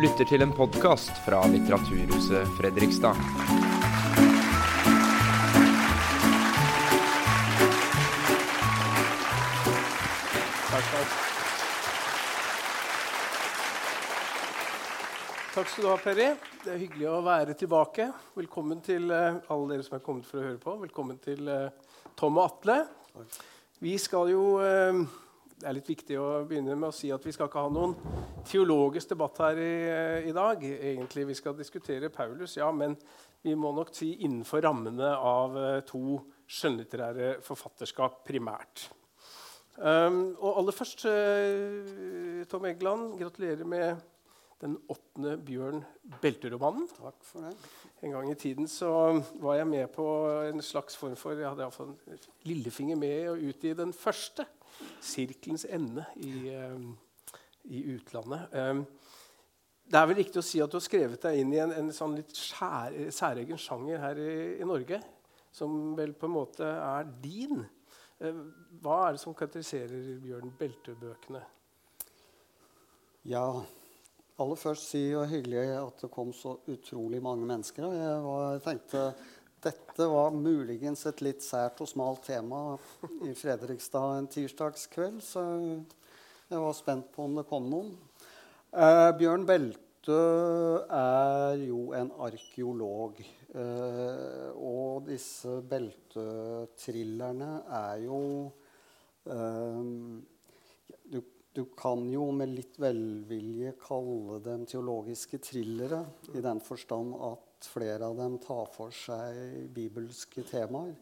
lytter til en podkast fra Litteraturhuset Fredrikstad. Takk, takk. Takk skal du ha, Perry. Det er hyggelig å være tilbake. Velkommen til eh, alle dere som er kommet for å høre på. Velkommen til eh, Tom og Atle. Vi skal jo eh, Det er litt viktig å begynne med å si at vi skal ikke ha noen teologisk debatt her i, eh, i dag. Egentlig vi skal diskutere Paulus, ja, men vi må nok si innenfor rammene av eh, to skjønnlitterære forfatterskap primært. Um, og aller først, uh, Tom Egeland, gratulerer med den åttende Bjørn Belte-romanen. Takk for det. En gang i tiden så var jeg med på en slags form for Jeg hadde iallfall en lillefinger med å utgi den første, 'Sirkelens ende', i, eh, i utlandet. Um, det er vel riktig å si at du har skrevet deg inn i en, en sånn litt skjær, særegen sjanger her i, i Norge, som vel på en måte er din. Eh, Hva er det som karakteriserer Bjørn Belte-bøkene? Ja, aller først si det hyggelig at det kom så utrolig mange mennesker. Jeg var, tenkte dette var muligens et litt sært og smalt tema i Fredrikstad en tirsdagskveld, så jeg var spent på om det kom noen. Eh, Bjørn Belte er jo en arkeolog. Eh, og disse beltetrillerne er jo eh, du, du kan jo med litt velvilje kalle dem teologiske thrillere, i den forstand at flere av dem tar for seg bibelske temaer,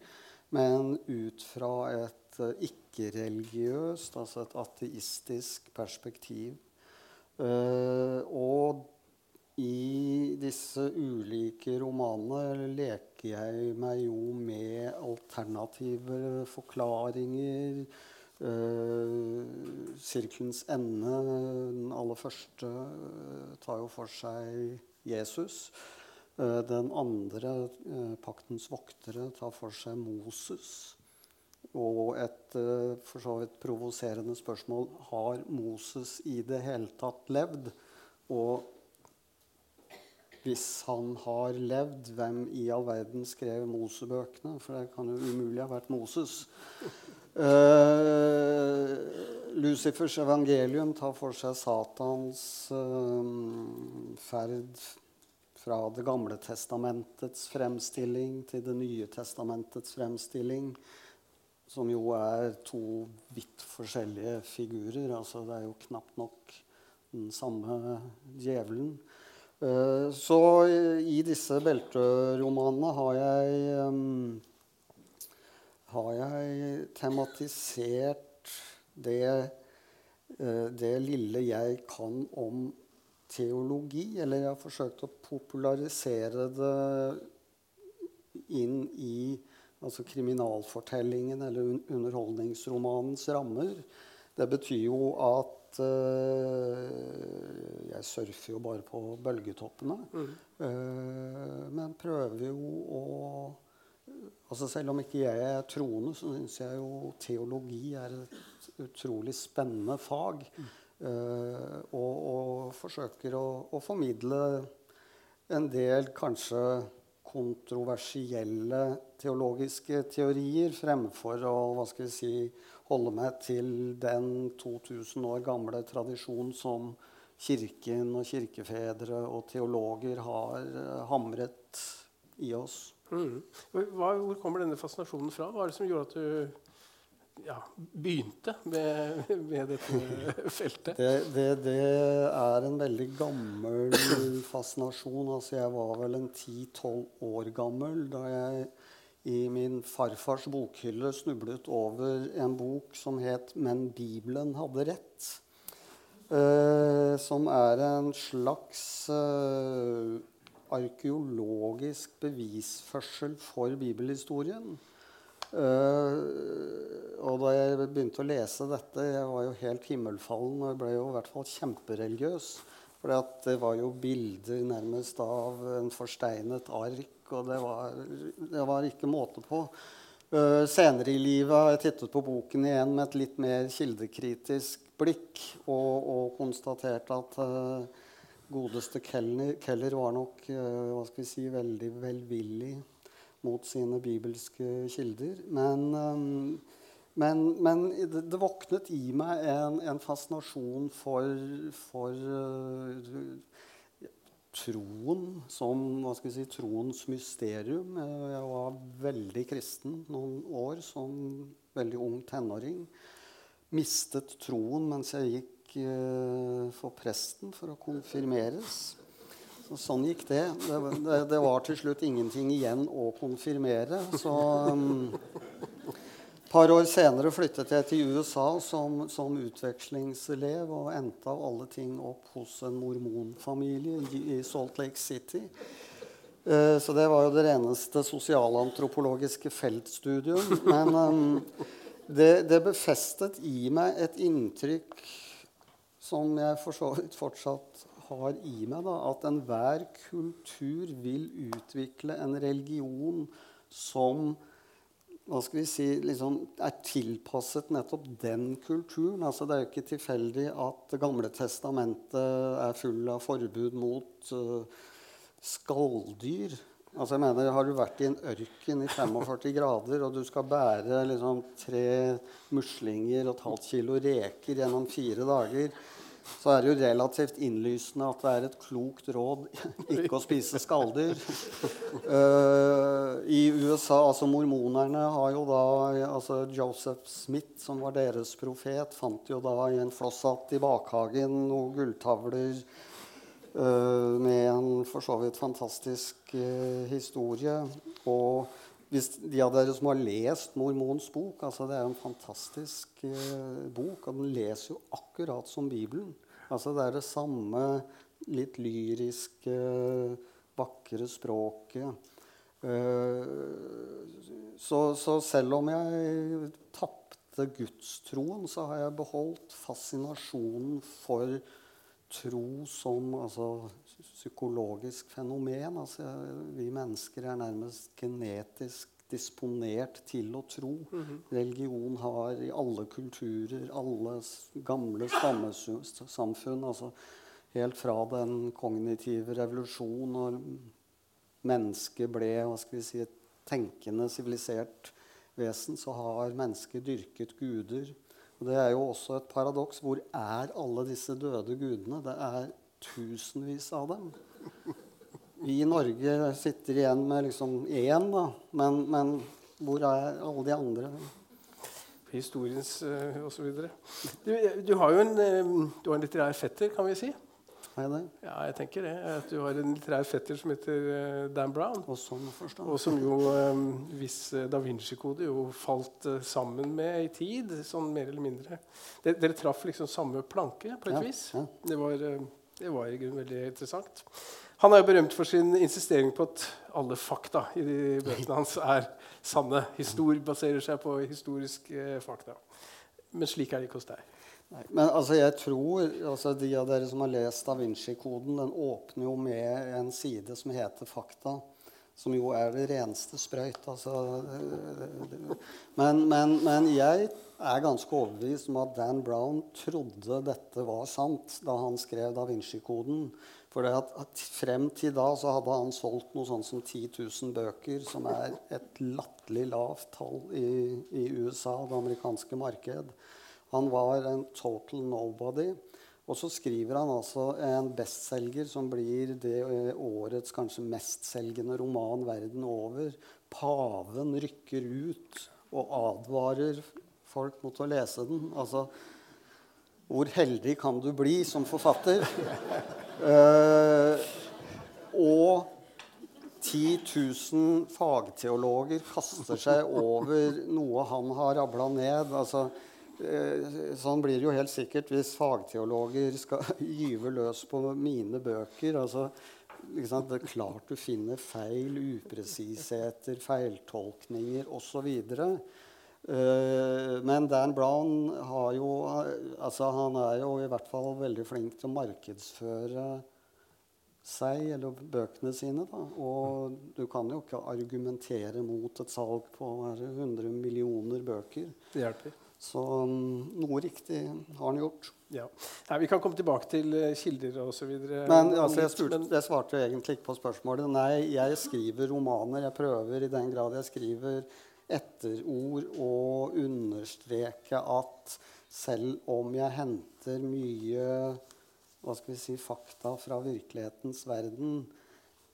men ut fra et eh, ikke-religiøst, altså et ateistisk perspektiv. Eh, og i disse ulike romanene leker jeg meg jo med alternative forklaringer. Uh, 'Sirkelens ende', den aller første, tar jo for seg Jesus. Uh, den andre, 'Paktens voktere', tar for seg Moses. Og et for så vidt provoserende spørsmål har Moses i det hele tatt levd. Og hvis han har levd, hvem i all verden skrev Mosebøkene? For det kan jo umulig ha vært Moses. Uh, Lucifers evangelium tar for seg Satans uh, ferd fra Det gamle testamentets fremstilling til Det nye testamentets fremstilling, som jo er to vidt forskjellige figurer. Altså, det er jo knapt nok den samme djevelen. Uh, så i disse belteromanene har jeg um, har jeg tematisert det, uh, det lille jeg kan om teologi. Eller jeg har forsøkt å popularisere det inn i altså kriminalfortellingen eller un underholdningsromanens rammer. Det betyr jo at uh, jeg surfer jo bare på bølgetoppene. Mm. Uh, men prøver jo å altså Selv om ikke jeg er troende, så syns jeg jo teologi er et utrolig spennende fag. Mm. Uh, og, og, forsøker å, å, formidle en del kanskje kontroversielle teologiske teorier fremfor å hva skal vi si, holde meg til den 2000 år gamle tradisjonen som Kirken og kirkefedre og teologer har uh, hamret i oss. Mm. Hva, hvor kommer denne fascinasjonen fra? Hva er det som gjorde at du ja, begynte med, med dette feltet? Det, det, det, er en veldig gammel fascinasjon. Altså, jeg var vel en 10-12 år gammel da jeg i min farfars bokhylle snublet over en bok som het 'Men Bibelen hadde rett'. Eh, som er en slags eh, arkeologisk bevisførsel for bibelhistorien. Uh, og da jeg begynte å lese dette Jeg var jo helt himmelfallen og jeg ble jo i hvert fall kjempereligiøs. For det var jo bilder nærmest av en forsteinet ark og det var, det var ikke måte på. Uh, senere i livet har jeg tittet på boken igjen med et litt mer kildekritisk blikk og, og konstatert at uh, godeste Keller, Keller var nok uh, hva skal vi si, veldig velvillig mot sine bibelske kilder. Men, um, men, men det, våknet i meg en, en fascinasjon for, for uh, troen som hva skal vi si, troens mysterium. Jeg var veldig kristen noen år som veldig ung tenåring. Mistet troen mens jeg gikk uh, for presten for å konfirmeres. Så sånn gikk det. Det, det. det, var til slutt ingenting igjen å konfirmere. Så um, et par år senere flyttet jeg til USA som, som, utvekslingselev og endte av alle ting opp hos en mormonfamilie i Salt Lake City. Uh, så det var jo det reneste sosialantropologiske feltstudium. Men um, det, det, befestet i meg et inntrykk som jeg for så vidt fortsatt har i meg, da, at enhver kultur vil utvikle en religion som hva skal vi si, liksom er tilpasset nettopp den kulturen. Altså, det er jo ikke tilfeldig at Det gamle testamentet er full av forbud mot uh, skalldyr. Altså, jeg mener, Har du vært i en ørken i 45 grader, og du skal bære liksom, tre muslinger og et halvt kilo reker gjennom fire dager så er det jo relativt innlysende at det er et klokt råd ikke å spise skalldyr. Uh, I USA, altså Mormonerne har jo da altså Joseph Smith, som var deres profet, fant jo da i en flosshatt i bakhagen noen gulltavler uh, med en for så vidt fantastisk uh, historie. Og hvis de av dere som har lest Mormons bok altså Det er en fantastisk eh, bok, og den leser jo akkurat som Bibelen. Altså Det er det samme litt lyriske, vakre språket. Eh, så, så, selv om jeg tapte gudstroen, så har jeg beholdt fascinasjonen for tro som altså, psykologisk fenomen. Altså, vi mennesker er nærmest genetisk disponert til å tro. Mm -hmm. Religion har i alle kulturer, alle gamle stammesamfunn altså Helt fra den kognitive revolusjon og mennesket ble hva skal vi si, et tenkende, sivilisert vesen, så har mennesket dyrket guder. Og Det er jo også et paradoks. Hvor er alle disse døde gudene? Det er tusenvis av dem. Vi i Norge sitter igjen med liksom én, da. Men, men, hvor er alle de andre? Historiens uh, eh, osv. Du, du har jo en, uh, du har en litterær fetter, kan vi si. Ja, jeg tenker det. At du har en litterær fetter som heter uh, Dan Brown. Og, sånn og som jo, hvis Da Vinci-kode jo falt sammen med i tid, sånn mer eller mindre. Dere, dere traff liksom samme planke på et ja, vis. Det var... Det var i grunnen veldig interessant. Han er berømt for sin insistering på at alle fakta i de bøkene hans er sanne. Histor baserer seg på historiske fakta. Men slik er det ikke hos deg. Nei, men altså, jeg tror altså, De av dere som har lest Da Vinci-koden, den åpner jo med en side som heter 'Fakta'. Som jo er det reneste sprøyt. Altså, men, men, men jeg er ganske overbevist om at Dan Brown trodde dette var sant da han skrev Da Vinci-koden. For frem til da så hadde han solgt noe sånt som 10 000 bøker, som er et latterlig lavt tall i, i USA, det amerikanske marked. Han var en total nobody. Og så skriver han altså en bestselger som blir det eh, årets kanskje mestselgende roman verden over. 'Paven rykker ut' og advarer folk mot å lese den. Altså, hvor heldig kan du bli som forfatter? uh, og 10 000 fagteologer kaster seg over noe han har rabla ned. altså Eh, sånn blir det jo helt sikkert hvis fagteologer skal gyve løs på mine bøker. altså det er klart du finner feil, upresisheter, feiltolkninger osv. Uh, men Dan Brown har jo, altså han er jo i hvert fall veldig flink til å markedsføre seg eller bøkene sine. Da. Og du kan jo ikke argumentere mot et salg på 100 millioner bøker. Det hjelper. Så mm, noe riktig har han gjort. Ja. Nei, vi kan komme tilbake til eh, kilder osv. Men altså, jeg, spurte, jeg svarte egentlig ikke på spørsmålet. Nei, jeg skriver romaner. Jeg prøver i den grad jeg skriver etterord å understreke at selv om jeg henter mye hva skal vi si, fakta fra virkelighetens verden,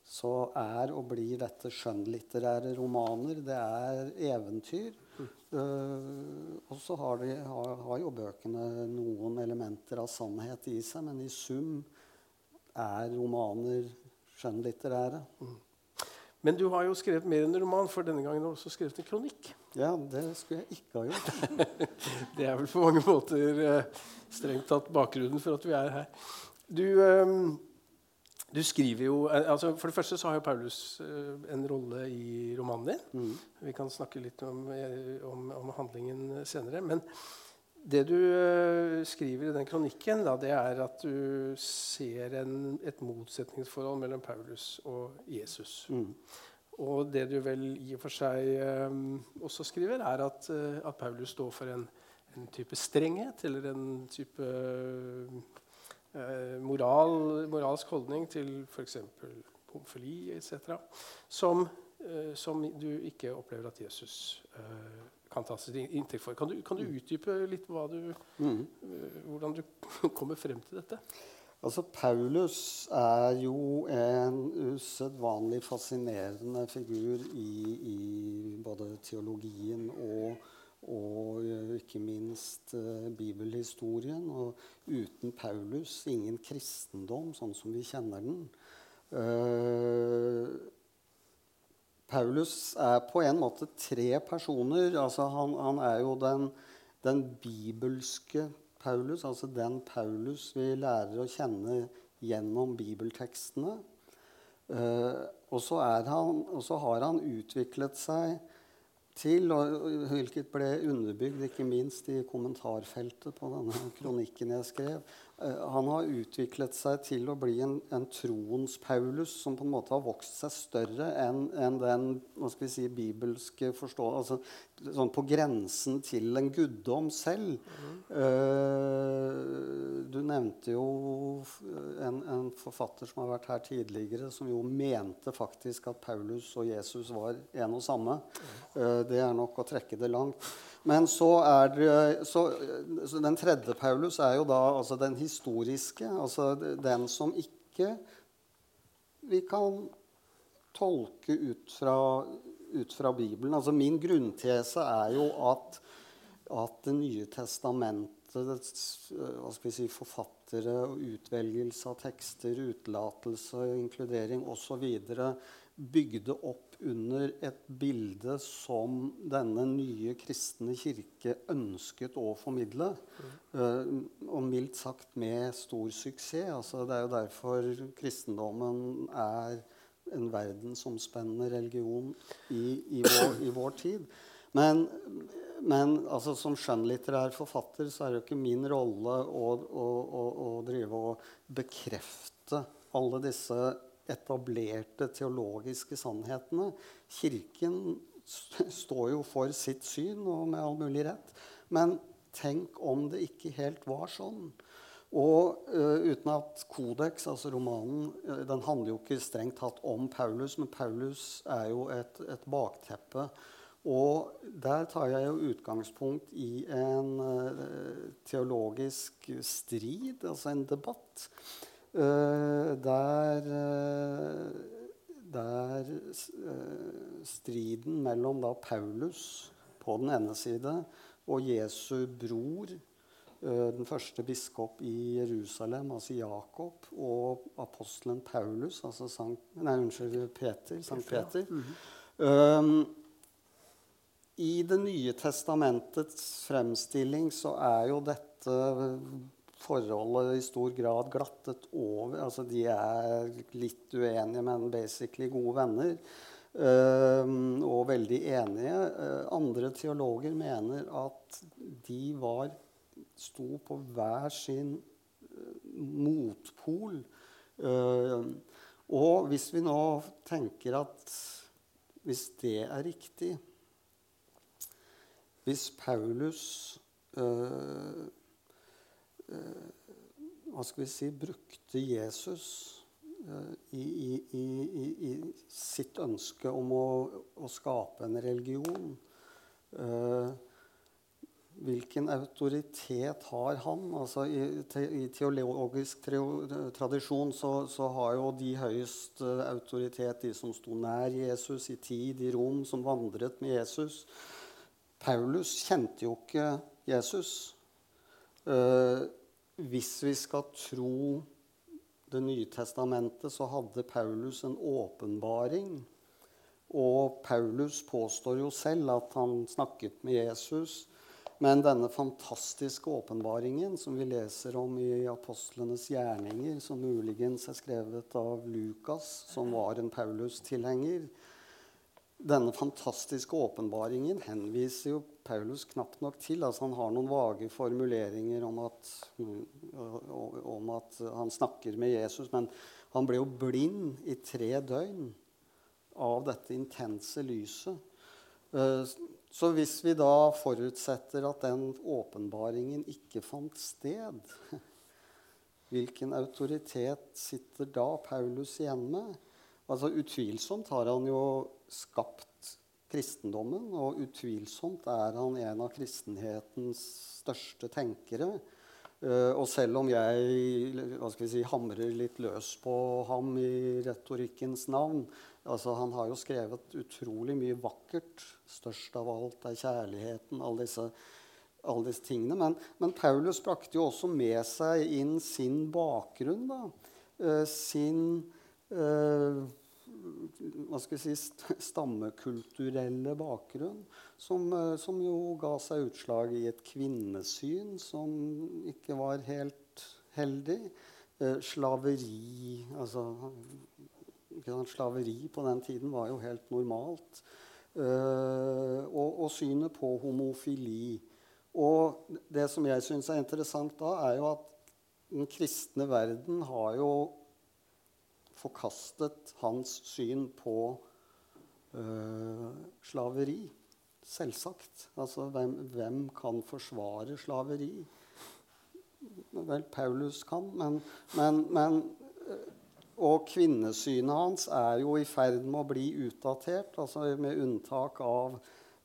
så er og blir dette skjønnlitterære romaner. Det er eventyr. Mm. Uh, og så har, de, har, har, jo bøkene noen elementer av sannhet i seg, men i sum er romaner skjønnlitterære. Mm. Men du har jo skrevet mer enn en roman, for denne gangen har du også skrevet en kronikk. Ja, det skulle jeg ikke ha gjort. det er vel på mange måter uh, strengt tatt bakgrunnen for at vi er her. Du... Um, du skriver jo, eh, altså For det første så har jo Paulus uh, en rolle i romanen din. Mm. Vi kan snakke litt om, eh, om, om, handlingen senere. Men det du skriver i den kronikken, da, det er at du ser en, et motsetningsforhold mellom Paulus og Jesus. Mm. Og det du vel i og for seg også skriver, er at, at Paulus står for en, en, type strenghet eller en type eh, moral, moralsk holdning til f.eks. homofili etc. Som, eh, som, du ikke opplever at Jesus eh, kan ta seg inntekt for. Kan du, kan du, utdype litt du, mm. Eh, hvordan du kommer frem til dette? Altså, Paulus er jo en usedvanlig fascinerende figur i, i både teologien og og eh, ikke minst uh, bibelhistorien. Og uten Paulus ingen kristendom sånn som vi kjenner den. Uh, Paulus er på en måte tre personer. Altså han, han er jo den, den, bibelske Paulus, altså den Paulus vi lærer å kjenne gjennom bibeltekstene. Uh, og, så han, og så har han utviklet seg til, og hvilket ble underbygd ikke minst i kommentarfeltet på denne kronikken jeg skrev, han har utviklet seg til å bli en, en, troens Paulus som på en måte har vokst seg større enn en den hva skal vi si, bibelske forståelsen altså, sånn På grensen til en guddom selv. Mm. Uh, du nevnte jo en, en, forfatter som har vært her tidligere, som jo mente faktisk at Paulus og Jesus var en og samme. Uh, det er nok å trekke det langt. Men så er det så, så Den tredje Paulus er jo da altså den historiske, altså den som ikke vi kan tolke ut fra, ut fra Bibelen. Altså min grunntese er jo at, at Det nye testamentet, si, forfattere, utvelgelse av tekster, utelatelse, inkludering osv. bygde opp under et bilde som denne nye kristne kirke ønsket å formidle. Mm. og mildt sagt med stor suksess. Altså, det er jo derfor kristendommen er en verdensomspennende religion i, i, vår, i vår, tid. Men, men altså, som skjønnlitterær forfatter så er det jo ikke min rolle å, å, å, å drive og bekrefte alle disse etablerte teologiske sannhetene. Kirken står jo for sitt syn, og med all mulig rett. Men tenk om det ikke helt var sånn. Og uh, uten at Kodeks, altså romanen, uh, den handler jo ikke strengt tatt om Paulus, men Paulus er jo et, et bakteppe. Og der tar jeg jo utgangspunkt i en uh, teologisk strid, altså en debatt. Eh, der, eh, der eh, striden mellom da Paulus på den ene side og Jesu bror, den første biskop i Jerusalem, altså Jakob, og apostelen Paulus, altså Sankt, nei, unnskyld, Peter, Sankt Peter. Mm -hmm. um, I Det nye testamentets fremstilling så er jo dette forholdet i stor grad glattet over. Altså, de er litt uenige, men basically gode venner. Uh, og veldig enige. Uh, andre teologer mener at de var sto på hver sin uh, motpol. og hvis vi nå tenker at hvis det er riktig Hvis Paulus øh, Hva skal vi si brukte Jesus øh, i, i, i, i, sitt ønske om å, å skape en religion. Uh, hvilken autoritet har han? Altså, i, te, I, teologisk tradisjon så, så, har jo de høyest autoritet de som sto nær Jesus i tid, i rom, som vandret med Jesus. Paulus kjente jo ikke Jesus. Uh, hvis vi skal tro Det nye testamentet, så hadde Paulus en åpenbaring. Og Paulus påstår jo selv at han snakket med Jesus men denne fantastiske åpenbaringen som vi leser om i apostlenes gjerninger, som muligens er skrevet av Lukas, som var en Paulus-tilhenger Denne fantastiske åpenbaringen henviser jo Paulus knapt nok til. Altså han har noen vage formuleringer om at, om at han snakker med Jesus, men han ble jo blind i tre døgn av dette intense lyset. Eh, så hvis vi da forutsetter at den åpenbaringen ikke fant sted, hvilken autoritet sitter da Paulus igjen med? Altså Utvilsomt har han jo skapt kristendommen, og utvilsomt er han en av kristenhetens største tenkere. Uh, og selv om jeg hva skal vi si, hamrer litt løs på ham i retorikkens navn, Altså, han har jo skrevet utrolig mye vakkert. Størst av alt er kjærligheten. Alle disse, alle disse tingene. Men, men, Paulus brakte jo også med seg inn sin bakgrunn. da. Uh, sin uh, hva skal jeg si, stammekulturelle bakgrunn, som, uh, som, jo ga seg utslag i et kvinnesyn som ikke var helt heldig. slaveri altså Slaveri på den tiden var jo helt normalt. Uh, og, og, synet på homofili. Og det som jeg syns er interessant da, er jo at den kristne verden har jo forkastet hans syn på uh, slaveri. Selvsagt. Altså, hvem, hvem, kan forsvare slaveri? Vel, Paulus kan, men, men, men og kvinnesynet hans er jo i ferd med å bli utdatert, altså med unntak av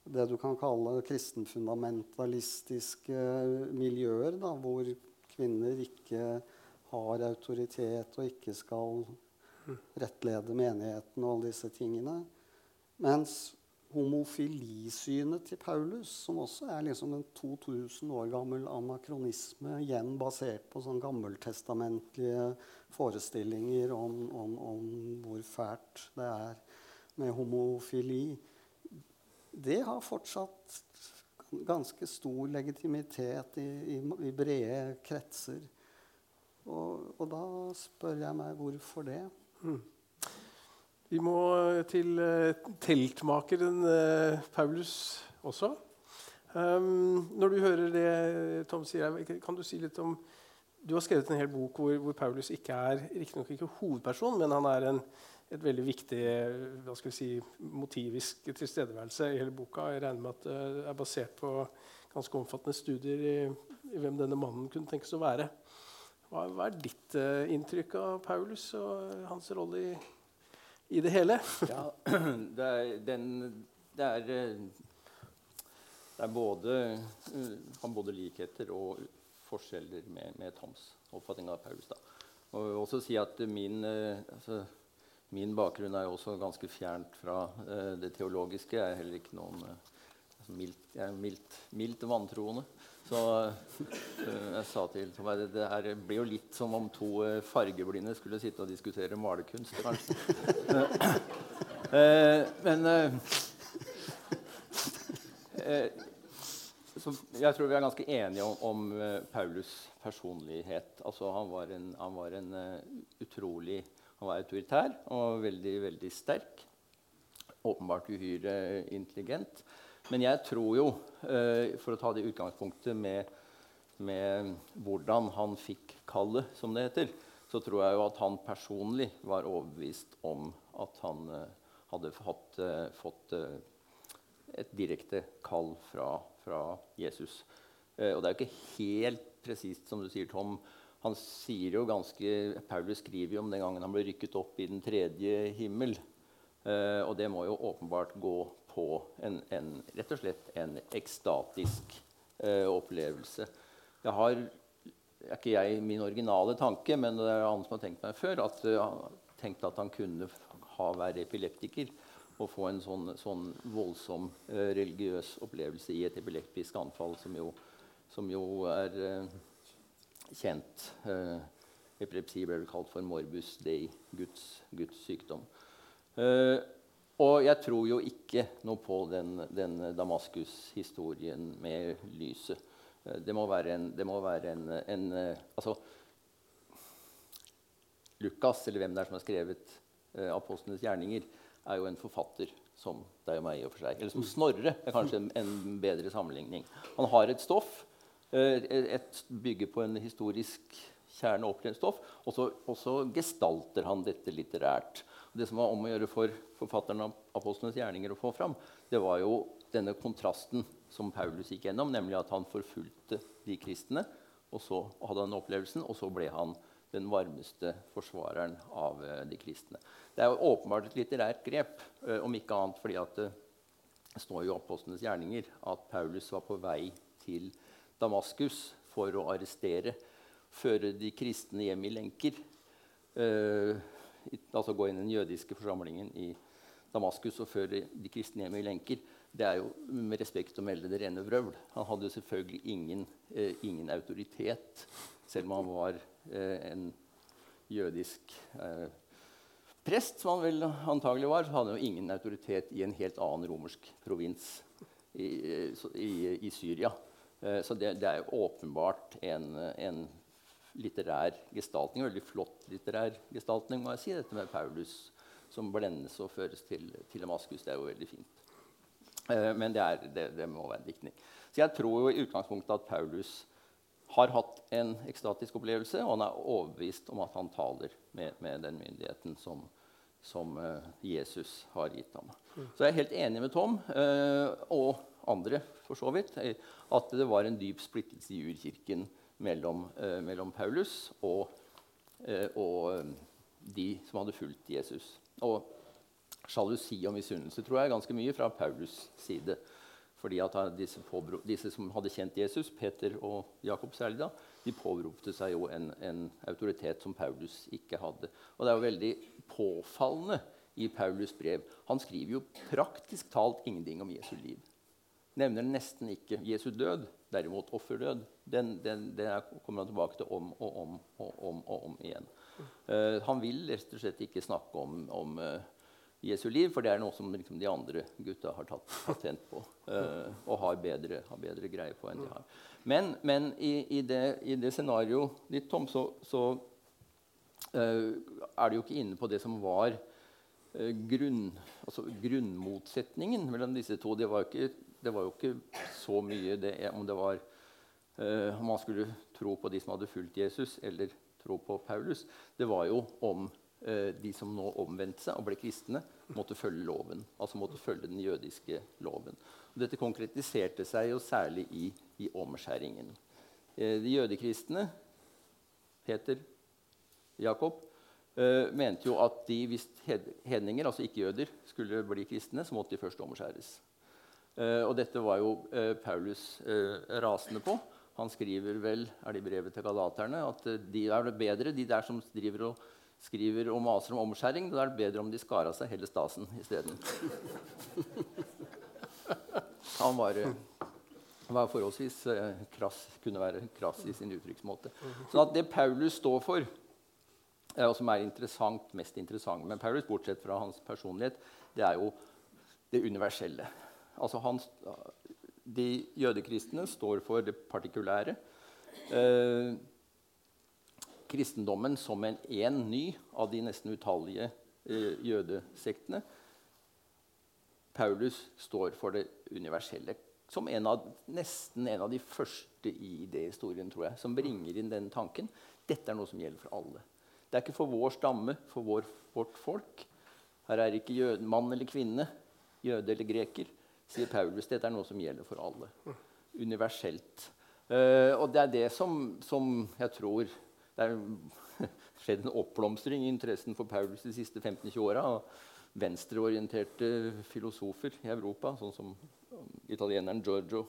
det du kan kalle kristenfundamentalistiske miljøer, da, hvor kvinner ikke har autoritet og ikke skal rettlede menigheten og alle disse tingene. Mens homofilisynet til Paulus, som også er liksom en 2000 år gammel anakronisme, igjen basert på sånn gammeltestamentlige forestillinger om, om, om, hvor fælt det er med homofili, det har fortsatt ganske stor legitimitet i, i, i brede kretser. Og, og, da spør jeg meg hvorfor det. Vi må til uh, teltmakeren uh, Paulus også. Um, når du hører det Tom sier, kan du si litt om Du har skrevet en hel bok hvor, hvor Paulus ikke er riktignok ikke hovedperson, men han er en, et veldig viktig hva skal vi si, motivisk tilstedeværelse i hele boka. Jeg regner med at det er basert på ganske omfattende studier i, i hvem denne mannen kunne tenkes å være. Hva, er ditt uh, inntrykk av Paulus og hans rolle i i det hele. ja, det er, den, det er, det er både, har både likheter og forskjeller med, med Toms oppfatning av Paulus. Da. Og jeg vil også si at min, altså, min bakgrunn er også ganske fjernt fra det teologiske. Jeg er heller ikke noen mildt, jeg er mildt, mildt vantroende. Så uh, jeg sa til Tom Eide det her blir jo litt som om to uh, fargeblinde skulle sitte og diskutere malerkunst, kanskje. uh, men jeg tror vi er ganske enige om, om Paulus' personlighet. Altså, han var en, han var en utrolig Han var autoritær og veldig, veldig sterk. Åpenbart uhyre intelligent. Men jeg tror jo, eh, for å ta det utgangspunktet med, med, hvordan han fikk kallet, som det heter, så tror jeg jo at han personlig var overbevist om at han eh, hadde fått, eh, et direkte kall fra, fra Jesus. Og det er jo ikke helt presist, som du sier, Tom. Han sier jo ganske, Paulus skriver jo om den gangen han ble rykket opp i den tredje himmel. Eh, og det må jo åpenbart gå på en, en, rett og slett en ekstatisk eh, opplevelse. Jeg har er ikke jeg min originale tanke, men det er andre som har tenkt meg før, at uh, tenkte at han kunne ha, være epileptiker og få en sånn, sånn voldsom eh, religiøs opplevelse i et epileptisk anfall, som jo, som jo er eh, kjent. epilepsi ble vel kalt for morbus dei, Guds, Guds sykdom. Og jeg tror jo ikke noe på den, den Damaskus-historien med lyset. Eh, det må være en, må være en, en eh, altså, Lukas, eller hvem det er som har skrevet uh, apostlenes gjerninger, er jo en forfatter som deg og meg. i og for seg. Eller som Snorre er kanskje en, en bedre sammenligning. Han har et stoff, uh, et bygger på en historisk kjerne opplevd stoff, og så, og så, gestalter han dette litterært. Det som var om å gjøre for forfatteren av apostlenes gjerninger å få fram, det var jo denne kontrasten som Paulus gikk gjennom, nemlig at han forfulgte de kristne. Og så hadde han opplevelsen, og så ble han den varmeste forsvareren av uh, de kristne. Det er jo åpenbart et litterært grep, uh, om ikke annet fordi at det står jo i Apostlenes gjerninger at Paulus var på vei til Damaskus for å arrestere, føre de kristne hjem i lenker. Altså gå inn i den jødiske forsamlingen i Damaskus og føre de kristne hjem i lenker det er jo med respekt å melde det rene vrøvl. Han hadde jo selvfølgelig ingen, eh, ingen autoritet, selv om han var eh, en jødisk eh, prest, som han vel antagelig var. Så hadde han jo ingen autoritet i en helt annen romersk provins i, i, i Syria. Eh, så det, det, er jo åpenbart en, en litterær gestaltning, veldig flott litterær gestaltning, må jeg si, dette med Paulus som blendes og føres til, til Damaskus. Det er jo veldig fint. Eh, men det, er, det, det, må være en diktning. Så jeg tror jo i utgangspunktet at Paulus har hatt en ekstatisk opplevelse, og han er overbevist om at han taler med, med den myndigheten som, som uh, Jesus har gitt ham. Mm. Så jeg er helt enig med Tom uh, og andre for så vidt, at det var en dyp splittelse i urkirken mellom, uh, mellom Paulus og, og de som hadde fulgt Jesus. Og sjalusi og misunnelse tror jeg ganske mye fra Paulus' side. Fordi at disse, disse, som hadde kjent Jesus, Peter og Jakob særlig, da, de påberopte seg jo en, en, autoritet som Paulus ikke hadde. Og det er jo veldig påfallende i Paulus' brev. Han skriver jo praktisk talt ingenting om Jesu liv. Nevner nesten ikke Jesu død, derimot offerdød. Den, den, den kommer han tilbake til om og om og om, og om igjen. Uh, han vil rett og slett ikke snakke om, om uh, Jesu liv, for det er noe som liksom, de andre gutta har tatt patent på uh, og har bedre, har bedre, greie på enn de har. Men, men i, i, det, det scenarioet ditt, Tom, så, så er du jo ikke inne på det som var grunn, altså grunnmotsetningen mellom disse to. Det var ikke, det var jo ikke så mye det, om det var om man skulle tro på de som hadde fulgt Jesus, eller tro på Paulus. Det var jo om Eh, de som nå omvendte seg og ble kristne, måtte følge loven. Altså måtte følge den jødiske loven. Og dette konkretiserte seg jo særlig i, i omskjæringen. Eh, de jødekristne, Peter, Jakob, eh, mente jo at de, hvis hedninger, altså ikke-jøder, skulle bli kristne, så måtte de først omskjæres. Og dette var jo Paulus rasende på. Han skriver vel er det i brevet til galaterne at de er bedre, de der som driver og skriver og maser om omskjæring, da er det bedre om de skar av seg hele stasen isteden. Han var, eh, var forholdsvis eh, krass, kunne være krass i sin uttrykksmåte. Så det Paulus står for, eh, og som er interessant, mest interessant med Paulus, bortsett fra hans personlighet, det er jo det universelle. Altså han, de jødekristne står for det partikulære. Eh, kristendommen som en én ny av de nesten utallige eh, jødesektene. Paulus står for det universelle som en av, nesten en av de første i idéhistorien tror som bringer inn den tanken. Dette er noe som gjelder for alle. Det er ikke for vår stamme, for vår, vårt folk. Her er ikke jøde, mann eller kvinne, jøde eller greker, sier Paulus. Dette er noe som gjelder for alle. Universelt. Uh, og det er det som, som jeg tror Det er skjedd en oppblomstring i interessen for Paulus de siste 15-20 åra. Venstreorienterte filosofer i Europa, sånn som italieneren Giorgio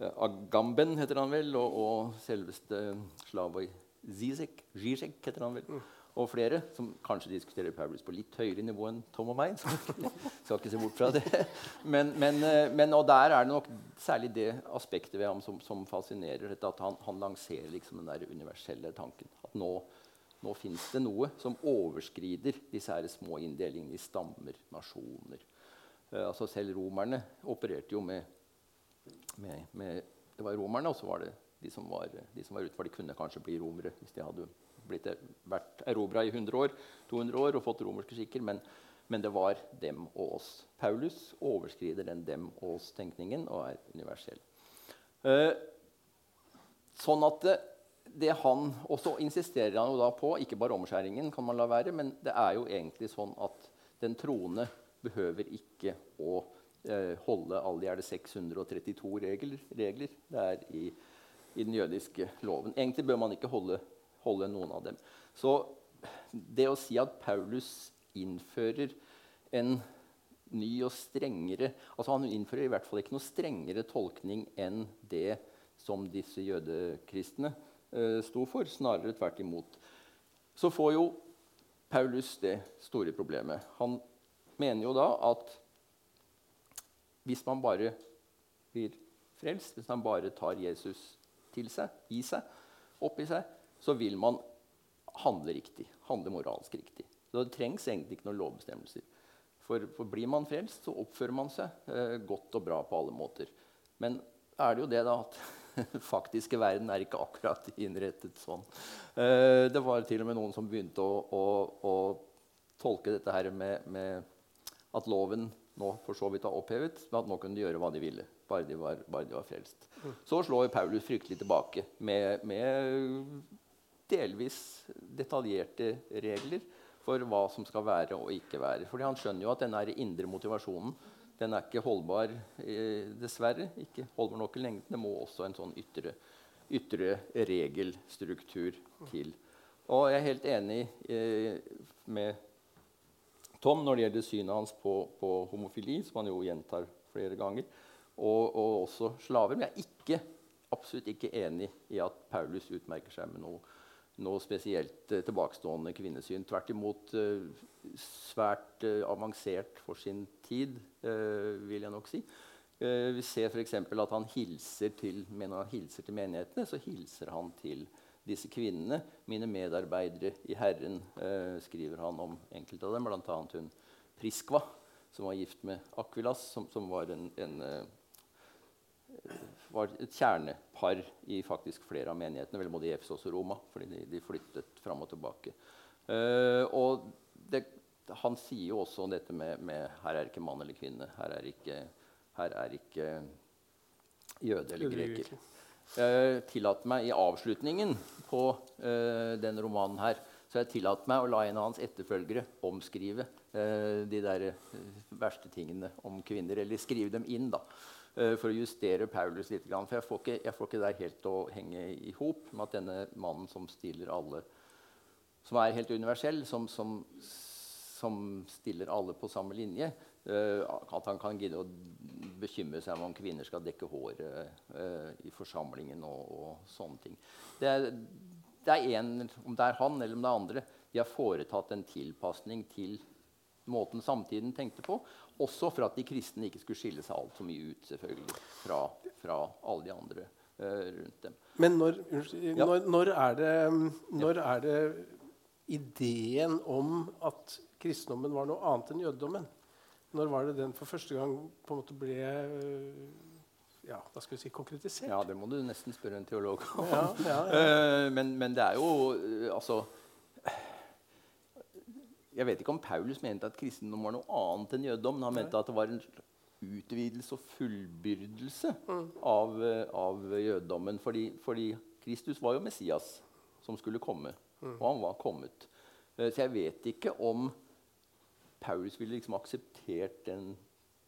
eh, Agamben heter han vel, og, og selveste Slavoj Zizek, Zizek heter han vel. Og flere som kanskje diskuterer Paris på litt høyere nivå enn Tom og meg. Så skal ikke se bort fra det. Men, men, eh, men, og der er det nok særlig det aspektet ved ham som, som fascinerer. At han, han, lanserer liksom den der universelle tanken. At nå, nå fins det noe som overskrider disse her små inndelingene i stammer, nasjoner. Uh, altså Selv romerne opererte jo med, med, med Det var romerne, og så var det de som var, var utenfor. De kunne kanskje bli romere hvis de hadde blitt, vært erobra i 100 år, 200 år og fått romerske skikker. Men, men, det var dem og oss. Paulus overskrider den dem og oss-tenkningen og er universell. Eh, sånn at det, det han også insisterer han jo da på, ikke bare omskjæringen, kan man la være, men det er jo egentlig sånn at den troende behøver ikke å eh, holde alle de er det 632 regler, regler det er i, i den jødiske loven. Egentlig bør man ikke holde holde noen av dem. Så det å si at Paulus innfører en ny og strengere altså Han innfører i hvert fall ikke noe strengere tolkning enn det som disse jødekristne eh, sto for. Snarere tvert imot. Så får jo Paulus det store problemet. Han mener jo da at hvis man bare blir frelst, hvis man bare tar Jesus til seg, i seg, opp i seg, så vil man handle riktig. Handle moralsk riktig. Så det trengs egentlig ikke noen lovbestemmelser. For, for, blir man frelst, så oppfører man seg eh, godt og bra på alle måter. Men er det jo det da at den faktiske verden er ikke akkurat innrettet sånn. Eh, det var til og med noen som begynte å, å, å tolke dette her med, med, at loven nå for så vidt var opphevet, men at nå kunne de gjøre hva de ville. Bare de var, bare de var frelst. Mm. Så slår Paulus fryktelig tilbake med, med delvis detaljerte regler for hva som skal være og ikke være. Fordi han skjønner jo at denne indre motivasjonen den er ikke holdbar, eh, dessverre. ikke holdbar nok i lengden. Det må også en sånn ytre, ytre regelstruktur til. Og jeg er helt enig eh, med Tom når det gjelder synet hans på, på, homofili, som han jo gjentar flere ganger, og, og også slaver. Men jeg er ikke, absolutt ikke enig i at Paulus utmerker seg med noe noe spesielt uh, tilbakestående kvinnesyn. Tvert imot uh, svært uh, avansert for sin tid, vil jeg nok si. vi ser f.eks. at han hilser til, når han hilser til menighetene, så hilser han til disse kvinnene. Mine medarbeidere i Herren, skriver han om enkelte av dem, bl.a. hun Priskva, som var gift med Akvilas, som, som var en, en var et kjernepar i faktisk flere av menighetene, vel både i Efsos og Roma, fordi de, de flyttet fram og tilbake. Uh, og det, han sier jo også dette med, med, her er ikke mann eller kvinne. Her er ikke, her er ikke jøde eller greker. Jeg tillater meg i avslutningen på uh, den romanen her så jeg tillatt meg å la en av hans etterfølgere omskrive uh, de der verste tingene om kvinner. Eller skrive dem inn, da. Eh, for å justere Paulus litt. For jeg får ikke, jeg får ikke det helt å henge i hop med at denne mannen som stiller alle Som er helt universell, som, som, som stiller alle på samme linje, uh, at han kan gidde å bekymre seg om kvinner skal dekke håret uh, i forsamlingen og, og sånne ting. Det er, det er en, om det er han eller om det er andre, de har foretatt en tilpasning til måten samtiden tenkte på. Også for at de kristne ikke skulle skille seg altfor mye ut selvfølgelig, fra, fra alle de andre uh, rundt dem. Men når, ja. når, når, er det, når, er det, ideen om at kristendommen var noe annet enn jødedommen? Når var det den for første gang på en måte ble ja, da skal vi si, konkretisert? Ja, Det må du nesten spørre en teolog om. Ja, ja, uh, men, men, det er jo altså jeg vet ikke om Paulus mente at kristendom var noe annet enn jødedom. Han mente at det var en utvidelse og fullbyrdelse mm. av, eh, av, jødedommen. Fordi, fordi, Kristus var jo Messias som skulle komme, mm. og han var kommet. Eh, så jeg vet ikke om Paulus ville liksom akseptert den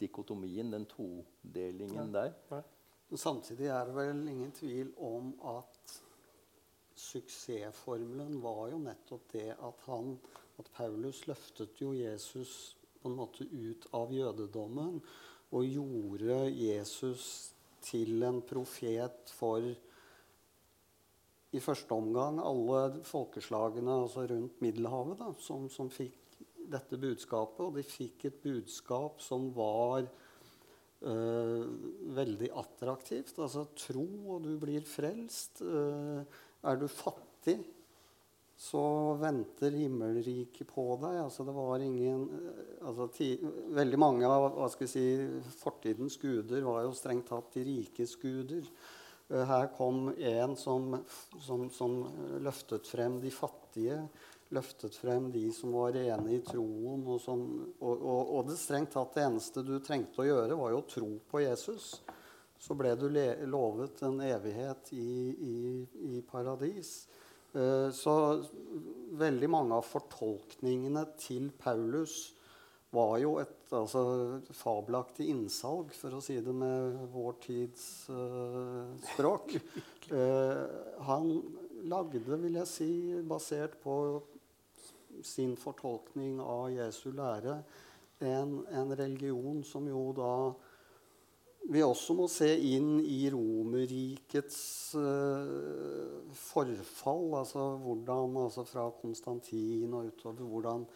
dikotomien, den todelingen der. Nei. samtidig er det vel ingen tvil om at suksessformelen var jo nettopp det at han at Paulus løftet jo Jesus på en måte ut av jødedommen og gjorde Jesus til en profet for i første omgang alle folkeslagene altså rundt Middelhavet da, som, som fikk dette budskapet. Og de fikk et budskap som var øh, veldig attraktivt. Altså tro, og du blir frelst. Øh, er du fattig, så venter himmelriket på deg. Altså, det var ingen altså, ti, Veldig mange av hva skal vi si, fortidens guder var jo strengt tatt de rikes guder. Uh, her kom en som, som, som, løftet frem de fattige, løftet frem de som var rene i troen. Og, som, og, og, og det strengt tatt det eneste du trengte å gjøre, var jo å tro på Jesus. Så ble du lovet en evighet i, i, i paradis. Eh, så veldig mange av fortolkningene til Paulus var jo et altså, fabelaktig innsalg, for å si det med vår tids uh, språk. Uh, han lagde, vil jeg si, basert på sin fortolkning av Jesu lære, en, en religion som jo da vi også må se inn i Romerrikets uh, forfall. Altså hvordan altså fra Konstantin og utover hvordan,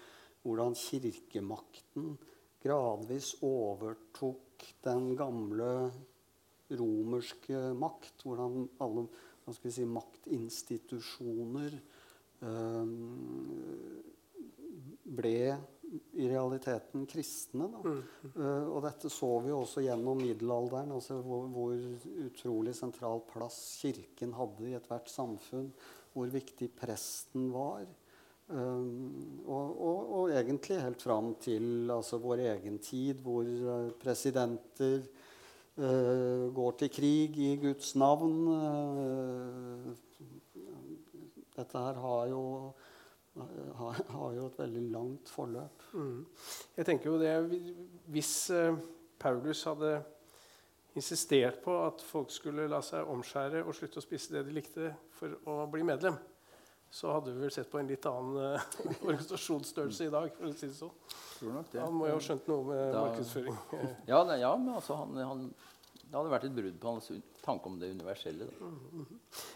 hvordan, kirkemakten gradvis overtok den gamle romerske makt. Hvordan alle si, maktinstitusjoner um, ble i realiteten kristne. Mm. Uh, og dette så vi også gjennom middelalderen, altså hvor, hvor, utrolig sentral plass Kirken hadde i ethvert samfunn. Hvor viktig presten var. Um, og, og, og, egentlig helt fram til altså, vår egen tid, hvor uh, presidenter uh, går til krig i Guds navn. dette her har jo har, har, jo et veldig langt forløp. Mm. Jeg tenker jo det, Hvis uh, Paulus hadde insistert på at folk skulle la seg omskjære og slutte å spise det de likte for å bli medlem, så hadde vi vel sett på en litt annen uh, organisasjonsstørrelse i dag. for å si det sånn. Han må jo ha skjønt noe med da, markedsføring. ja, nei, ja, men altså han, han det hadde vært et brudd på hans tanke om det universelle.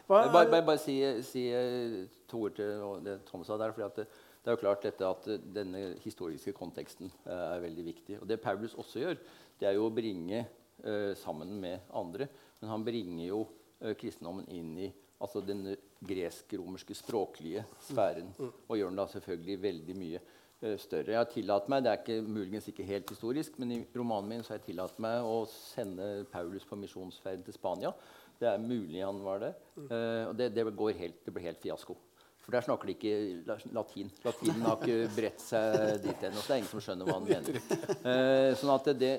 Bare, bare, bare, si, si, eh, to ord til det Tom sa der. for det, det, er jo klart at denne historiske konteksten uh, er veldig viktig. Og det Paulus også gjør, det er jo å bringe uh, sammen med andre. Men han bringer jo uh, kristendommen inn i altså den gresk-romerske språklige sfæren. Mm. Og gjør den da selvfølgelig veldig mye Eh, større. Jeg har tillatt meg, Det er ikke, muligens ikke helt historisk, men i romanen min så har jeg tillatt meg å sende Paulus på misjonsferd til Spania. Det er mulig han var det. Mm. Uh, og det, det, helt, det, ble helt fiasko. For der snakker de ikke latin. Latinen har ikke bredt seg dit ennå. Så det er ingen som skjønner hva han mener. Uh, sånn at det,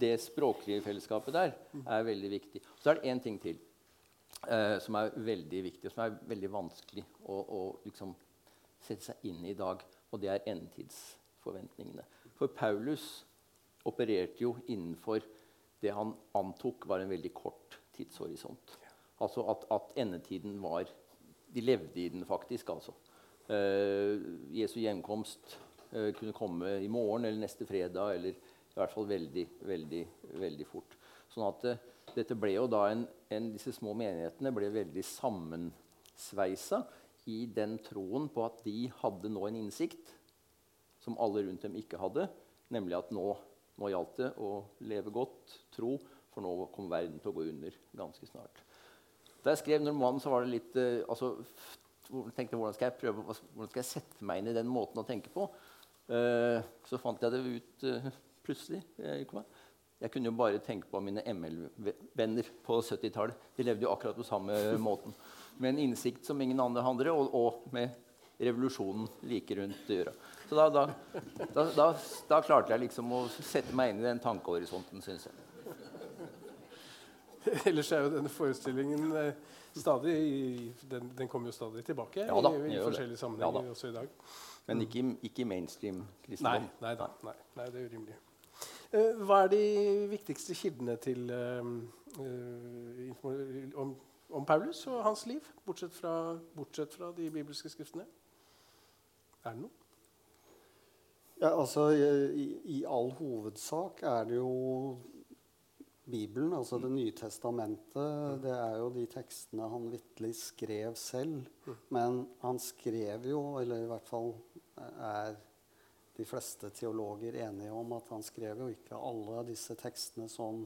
det, språklige fellesskapet der er veldig viktig. Så er det én ting til uh, som er veldig viktig, og som er veldig vanskelig å, å liksom, sette seg inn i i dag og det er endetidsforventningene. For Paulus opererte jo innenfor det han antok var en veldig kort tidshorisont. Altså at, at endetiden var De levde i den faktisk, altså. Uh, Jesu hjemkomst uh, kunne komme i morgen eller neste fredag, eller i hvert fall veldig, veldig, veldig fort. Sånn at uh, dette ble jo da en, en, Disse små menighetene ble veldig sammensveisa i den troen på at de hadde nå en innsikt som alle rundt dem ikke hadde, nemlig at nå, nå gjaldt det å leve godt, tro, for nå kom verden til å gå under ganske snart. Da jeg skrev 'Normannen', så var det litt uh, altså, tenkte, hvordan skal jeg prøve, hvordan skal jeg sette meg inn i den måten å tenke på? Uh, så fant jeg det ut uh, plutselig. Jeg, jeg kunne jo bare tenke på mine ML-venner på 70-tallet. De levde jo akkurat på samme måten med en innsikt som ingen andre handler, og, og, med revolusjonen like rundt øra. Så da, da, da, da, klarte jeg liksom å sette meg inn i den tankehorisonten, syns jeg. Ellers er jo denne forestillingen eh, stadig den, den, kommer jo stadig tilbake ja, da, i, i forskjellige sammenhenger ja, også i dag. Men ikke, ikke mainstream kristendom. Nei, nei, nei, nei, det er urimelig. Uh, hva er de viktigste kildene til eh, om, om Paulus og hans liv, bortsett fra, bortsett fra de bibelske skriftene? Er det noe? Ja, altså, i, I all hovedsak er det jo Bibelen, altså Det nye testamentet. Det er jo de tekstene han vitterlig skrev selv. Men han skrev jo, eller i hvert fall er de fleste teologer enige om at han skrev jo ikke alle disse tekstene som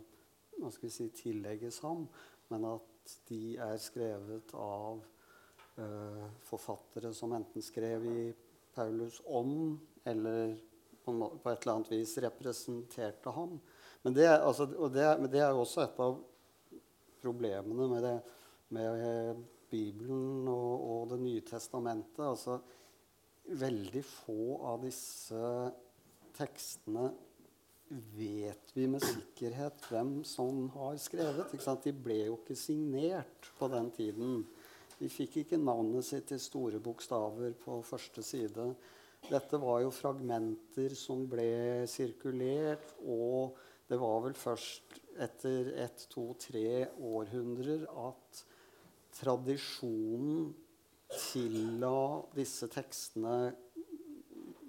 hva skal vi si, tillegges ham, men at de er skrevet av eh, forfattere som enten skrev i Paulus om, eller på, et eller annet vis representerte ham. Men det, altså, det, men det er jo også et av problemene med, det, med Bibelen og, og Det nye testamentet. Altså, veldig få av disse tekstene vet vi med sikkerhet hvem som har skrevet. Ikke sant? De ble jo ikke signert på den tiden. De fikk ikke navnet sitt i store bokstaver på første side. Dette var jo fragmenter som ble sirkulert, og det var vel først etter ett, to, tre århundrer at tradisjonen tilla disse tekstene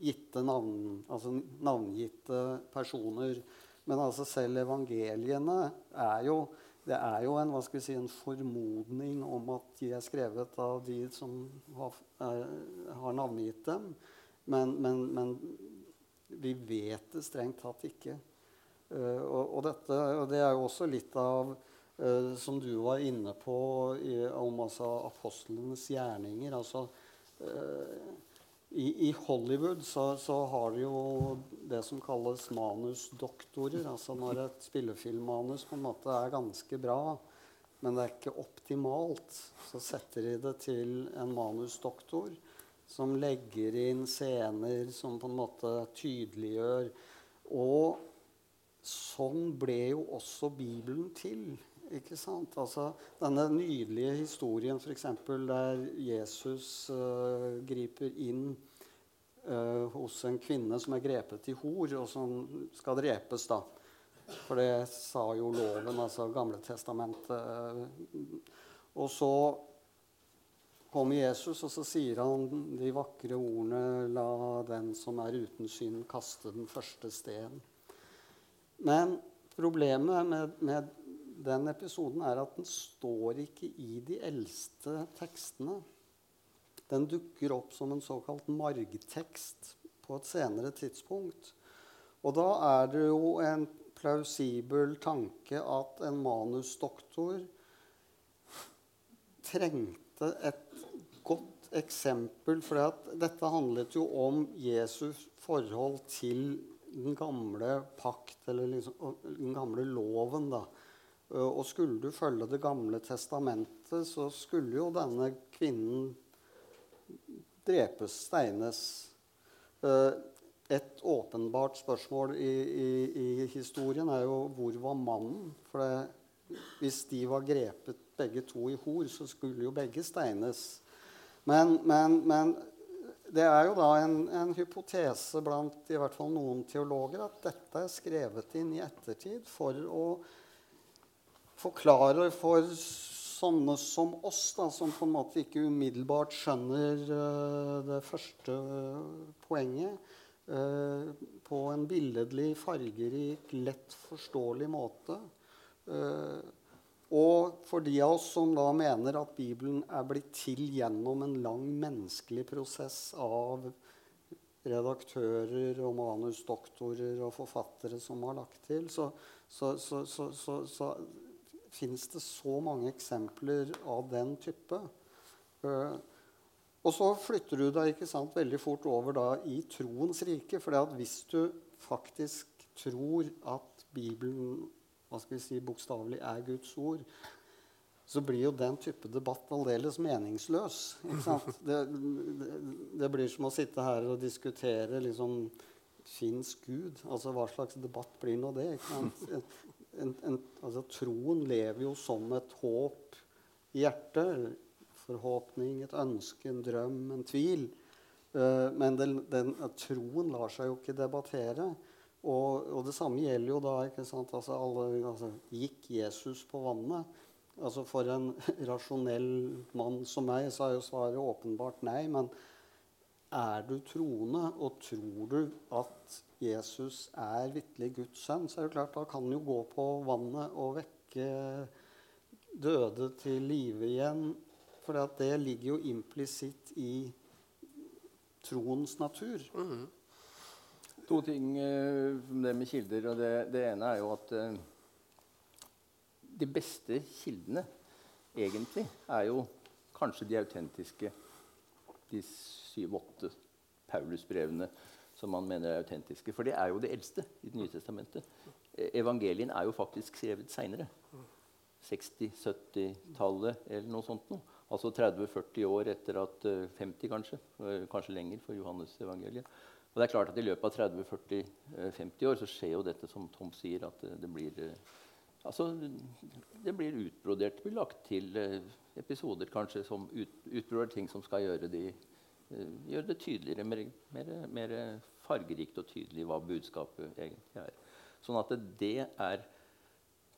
gitte navn, altså navngitte personer. Men altså selv evangeliene er jo det er jo en, hva skal vi si, en formodning om at de er skrevet av de som har, er, har navngitt dem. Men, men, men vi vet det strengt tatt ikke. Uh, og, og, dette, og det er jo også litt av uh, som du var inne på i, om altså, apostlenes gjerninger. Altså, eh, i, I Hollywood så, så har de jo det som kalles manusdoktorer. Altså når et spillefilmmanus på en måte er ganske bra, men det er ikke optimalt, så setter de det til en manusdoktor som legger inn scener som på en måte tydeliggjør. Og sånn ble jo også Bibelen til. Ikke sant? Altså, denne nydelige historien for eksempel, der Jesus uh, griper inn uh, hos en kvinne som er grepet i hor, og som skal drepes. da. For det sa jo loven, altså Gamle testamentet. Og så kommer Jesus, og så sier han de vakre ordene 'La den som er uten synd, kaste den første steinen. Men problemet med, med den episoden er at den står ikke i de eldste tekstene. Den dukker opp som en såkalt margtekst på et senere tidspunkt. Og da er det jo en plausibel tanke at en manusdoktor trengte et godt eksempel. For dette handlet jo om Jesus forhold til den gamle pakt, eller liksom, den gamle loven. da. Og skulle du følge Det gamle testamentet, så skulle jo denne kvinnen drepes, steines. Et åpenbart spørsmål i, i, i historien er jo hvor var mannen? For det, hvis de var grepet begge to i hor, så skulle jo begge steines. Men, men, men det er jo da en, en, hypotese blant i hvert fall noen teologer at dette er skrevet inn i ettertid for å forklare for sånne som oss, da, som på en måte ikke umiddelbart skjønner uh, det første poenget, uh, på en billedlig, fargerik, lett forståelig måte. Og for de av oss som da mener at Bibelen er blitt til gjennom en lang menneskelig prosess av redaktører og manusdoktorer og forfattere som har lagt til, så, så, så, så fins det så mange eksempler av den type. Uh, og så flytter du deg ikke sant, veldig fort over da, i troens rike. For hvis du faktisk tror at Bibelen hva skal vi si, bokstavelig er Guds ord, så blir jo den type debatt aldeles meningsløs. Det, det, det, blir som å sitte her og diskutere liksom, Fins Gud? Altså, hva slags debatt blir nå det? En, en, altså, troen lever jo som et håp i hjertet. Forhåpning, et ønske, en drøm, en tvil. Uh, men den, den, troen lar seg jo ikke debattere. Og, og, det samme gjelder jo da ikke sant, altså alle, altså, Gikk Jesus på vannet? Altså For en rasjonell mann som meg så er jo svaret åpenbart nei. Men er du troende, og tror du at Jesus er vitterlig Guds sønn, så er det klart da kan han jo gå på vannet og vekke døde til live igjen. For det ligger jo implisitt i troens natur. Mm. To ting om det med kilder. og Det, det ene er jo at uh, de beste kildene egentlig er jo kanskje de autentiske. De syv-åtte Paulusbrevene som man mener er autentiske. For det er jo det eldste i Det nye testamentet. E, evangelien er jo faktisk skrevet seinere. 60-70-tallet eller noe sånt. Noe. Altså 30-40 år etter at 50 kanskje. Kanskje lenger for Johannes evangeliet. Og det er klart at I løpet av 30-40-50 år så skjer jo dette som Tom sier, at det blir altså, det blir utbrodert, det blir lagt til episoder kanskje som ut, utbroderer ting som skal gjøre, de, gjøre det tydeligere, mer, mer, mer, fargerikt og tydelig hva budskapet egentlig er. Sånn at det er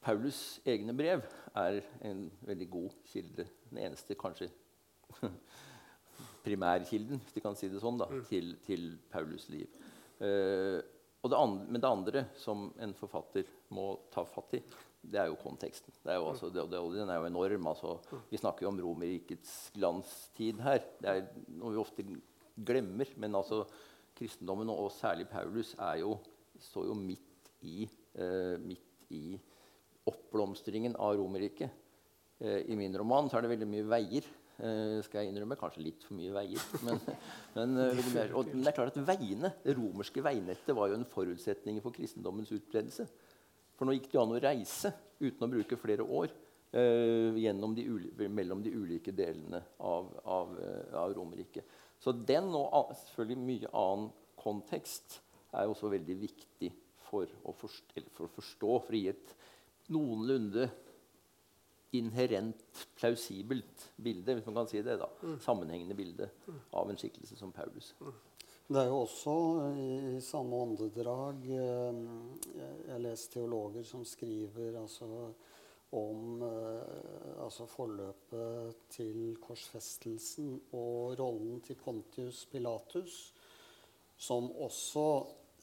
Paulus' egne brev er en veldig god kilde. Den eneste kanskje primærkilden hvis de kan si det sånn, da, mm. til, til, Paulus' liv. Uh, det andre, men det andre som en forfatter må ta fatt i, det er jo konteksten. Er jo altså, det, den er jo enorm. Altså, vi snakker jo om Romerrikets glanstid her. Det er noe vi ofte glemmer. Men altså, kristendommen, og særlig Paulus, jo, står jo midt i, eh, midt i oppblomstringen av Romerriket. Eh, I min roman er det veldig mye veier. Uh, skal jeg innrømme. Kanskje litt for mye veier. Men, men, uh, og, det er klart at veiene, det romerske veinettet var jo en forutsetning for kristendommens utbredelse. For nå gikk det an å reise uten å bruke flere år eh, de mellom de ulike delene av, av, av Romerriket. Så den og selvfølgelig mye annen kontekst er også veldig viktig for å, forstå, for å forstå, for å gi et noenlunde inherent plausibelt bilde, hvis man kan si det. da, mm. Sammenhengende bilde mm. av en skikkelse som Paulus. Det er jo også i samme åndedrag eh, Jeg lest teologer som skriver altså, om eh, altså forløpet til korsfestelsen og rollen til Pontius Pilatus, som også